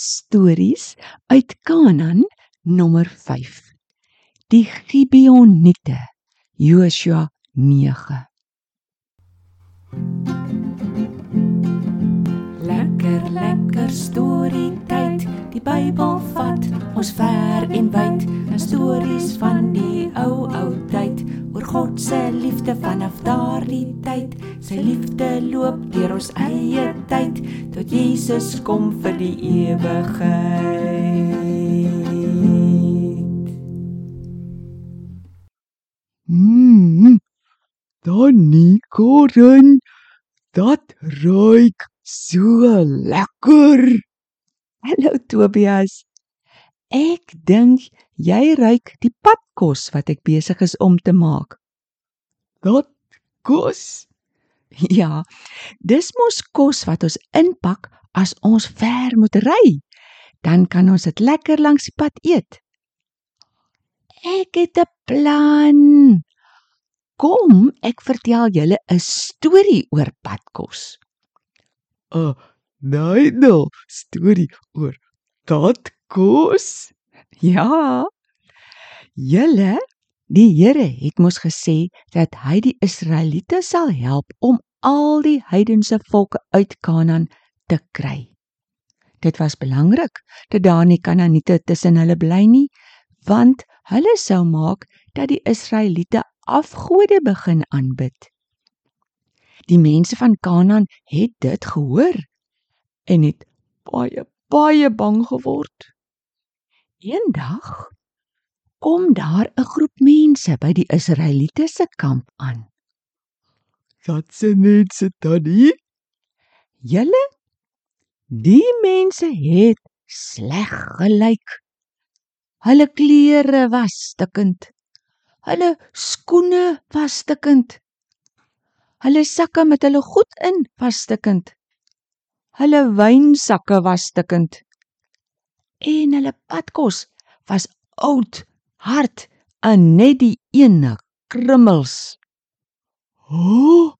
Stories uit Kanaan nommer 5. Die Gibeoniete. Joshua 9. Lekker lekker storie tyd. Die Bybel vat ons ver en wyd. 'n Stories van die ou ou tyd oor God se liefde vanaf daardie tyd. Sy liefde loop deur ons eie tyd tot Jesus kom vir die ewigheid. Mmm. Danny Gordon. Dat ruik so lekker. Hallo Tobias. Ek dink jy ruik die padkos wat ek besig is om te maak. Dat kos. Ja, dis mos kos wat ons inpak as ons ver moet ry. Dan kan ons dit lekker langs die pad eet. Ek het 'n plan. Kom, ek vertel julle 'n storie oor padkos. 'n Nydel storie oor dat kos. Ja. Julle, die Here het mos gesê dat hy die Israeliete sal help om al die heidense volke uit Kanaan te kry. Dit was belangrik dat daar nie Kanaaniete tussen hulle bly nie, want hulle sou maak dat die Israeliete afgode begin aanbid. Die mense van Kanaan het dit gehoor en het baie baie bang geword. Eendag kom daar 'n groep mense by die Israeliete se kamp aan. Dat se mense tannie. Julle die mense het sleg gelyk. Hulle klere was stikkend. Hulle skoene was stikkend. Hulle sakke met hulle goed in was stikkend. Hulle wynsakke was stikkend. En hulle padkos was oud, hard en net die ene krummels. O! Oh,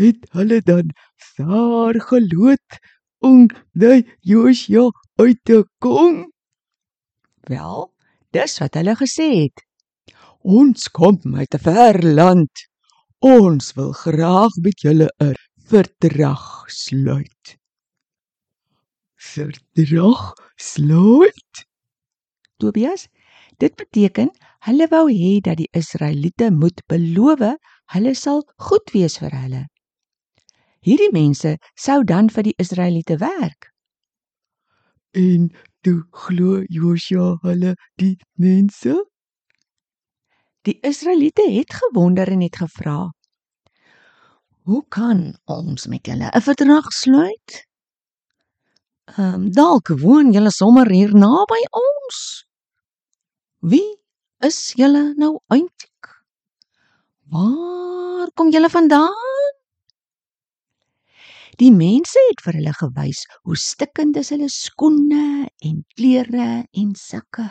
het hulle dan daar geloot om daai Joshua uit te kom? Wel, dis wat hulle gesê het. Ons kom uit 'n ver land. Ons wil graag met julle 'n verdrag sluit. Verdrag sluit? Tobias, dit beteken hulle wou hê dat die Israeliete moet beloof hulle sal goed wees vir hulle. Hierdie mense sou dan vir die Israeliete werk. En toe glo Joshua hulle die mense? Die Israeliete het gewonder en het gevra: "Hoe kan ons met julle 'n verdrag sluit? Ehm um, dalk woon julle sommer hier naby ons. Wie is julle nou eintlik? Waar kom julle vandaan?" Die mense het vir hulle gewys hoe stikkend is hulle skoene en klere en sakke.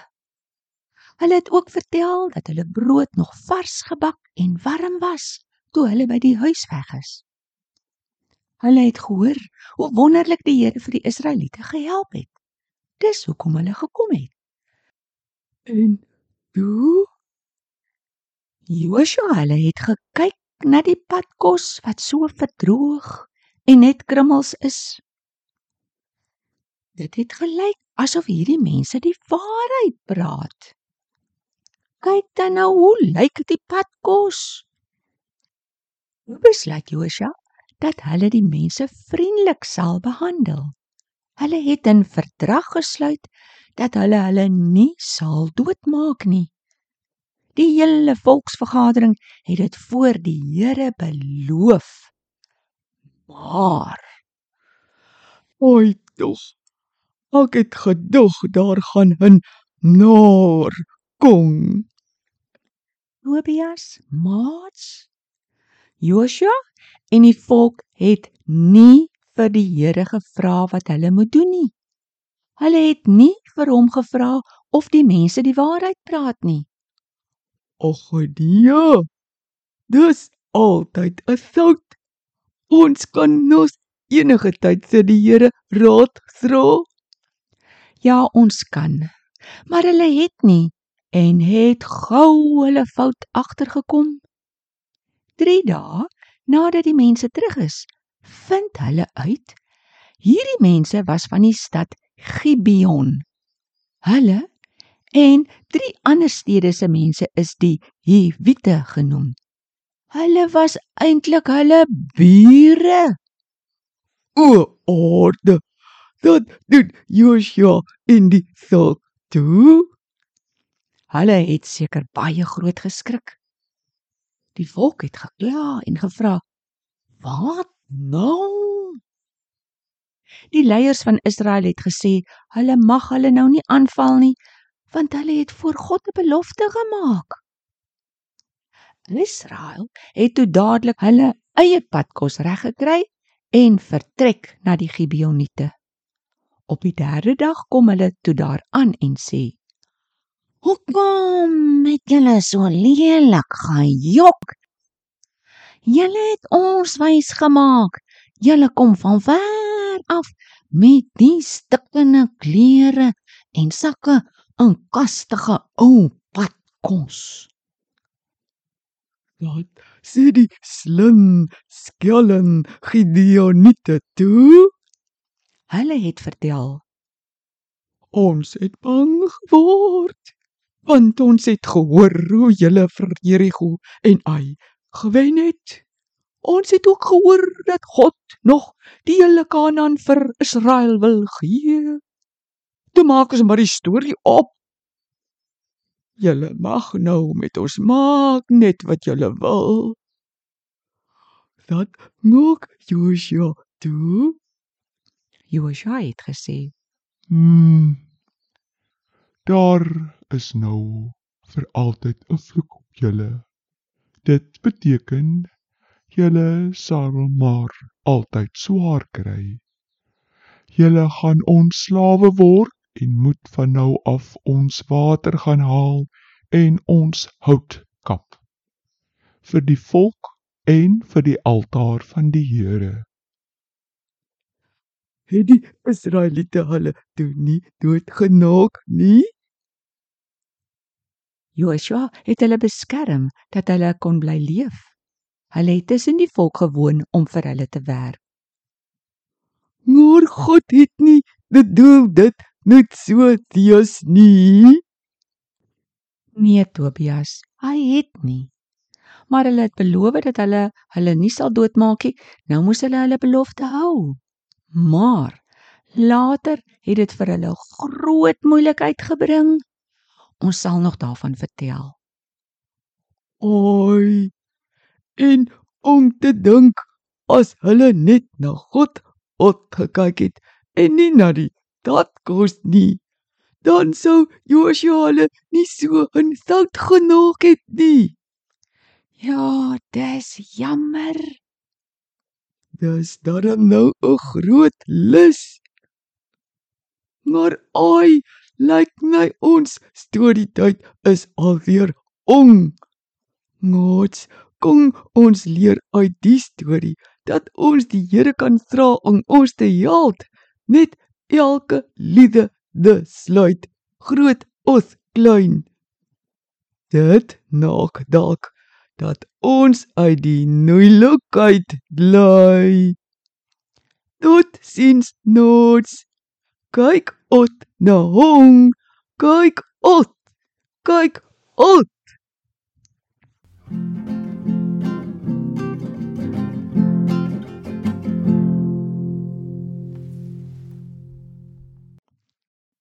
Hulle het ook vertel dat hulle brood nog vars gebak en warm was toe hulle by die huis weg is. Hulle het gehoor hoe wonderlik die Here vir die Israeliete gehelp het. Dis hoekom hulle gekom het. En toe Joshua hulle het gekyk na die padkos wat so verdroog en net krummels is. Dit het gelyk asof hierdie mense die waarheid praat. Kyk dan nou hoe lyk die padkos. Hoe besluit Joshua dat hulle die mense vriendelik sal behandel? Hulle het 'n verdrag gesluit dat hulle hulle nie sal doodmaak nie. Die hele volksvergadering het dit voor die Here beloof. Maar Oi tog. Ek het gedog daar gaan 'n naar kom. Tobias, maats. Joshua en die volk het nie vir die Here gevra wat hulle moet doen nie. Hulle het nie vir hom gevra of die mense die waarheid praat nie. Ag nee. Dis altyd 'n sout. Ons kan nos enige tyd sê die Here raad vra. Ja, ons kan. Maar hulle het nie en het gou hulle fout agtergekom. 3 dae nadat die mense terug is, vind hulle uit hierdie mense was van die stad Gibeon. Hulle en drie ander stede se mense is die Hiwite genoem. Hulle was eintlik hulle bure. O, orde. Dat doen Joshua in die saak toe. Hulle het seker baie groot geskrik. Die volk het gekla en gevra: "Wat nou?" Die leiers van Israel het gesê hulle mag hulle nou nie aanval nie, want hulle het voor God 'n belofte gemaak. Israel het toe dadelik hulle eie padkos reggekry en vertrek na die Gibeoniete. Op die derde dag kom hulle toe daar aan en sê: "Hoekom het julle so lelik gejok? Julle het ons wys gemaak. Julle kom van ver af met die stikkende klere en sakke en kastige ou padkos." Dat sê die slim skelm Gideoniete toe. Hulle het vertel: Ons het bang geword want ons het gehoor hoe julle vir Jerigo en Ai gewen het. Ons het ook gehoor dat God nog die hele Kanaan vir Israel wil gee. Toe maak ons maar die storie op. Julle mag nou met ons maak net wat julle wil. Dat nog Joshua toe. Joshua het gesê: Hmm. Daar is nou vir altyd 'n vloek op julle. Dit beteken julle sal maar altyd swaar kry. Julle gaan ons slawe word en moet van nou af ons water gaan haal en ons hout kap vir die volk en vir die altaar van die Here. Het die Israeliete hulle toe nie doodgemaak nie? Joshua het hulle beskerm dat hulle kon bly leef. Hulle het tussen die volk gewoon om vir hulle te werk. Maar God het nie bedoel dit net so tees nie. Nee, Tobias, hy het nie. Maar hulle het beloof dat hulle hulle nie sal doodmaak nie. Nou moes hulle hulle belofte hou. Maar later het dit vir hulle groot moeilikheid gebring. Ons sal nog daarvan vertel. Oi. En om te dink as hulle net na God opgekyk het en nie na die datkos nie, dan sou Joshua hulle nie so in sout genoeg het nie. Ja, dis jammer. Dis darem nou 'n groot lus. Maar oi, lyk my ons storietyd is alweer om. Ngots, kom ons leer uit die storie dat ons die Here kan vra om ons te help. Net elke liede de sluit groot of klein. Dit nog dalk dat ons uit die moeilikheid bly. Tot sins nots. Kyk op na hom. Kyk op. Kyk op.